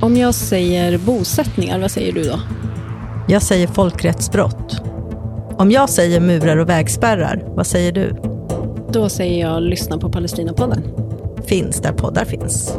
Om jag säger bosättningar, vad säger du då? Jag säger folkrättsbrott. Om jag säger murar och vägspärrar, vad säger du? Då säger jag lyssna på Palestinapodden. Finns där poddar finns.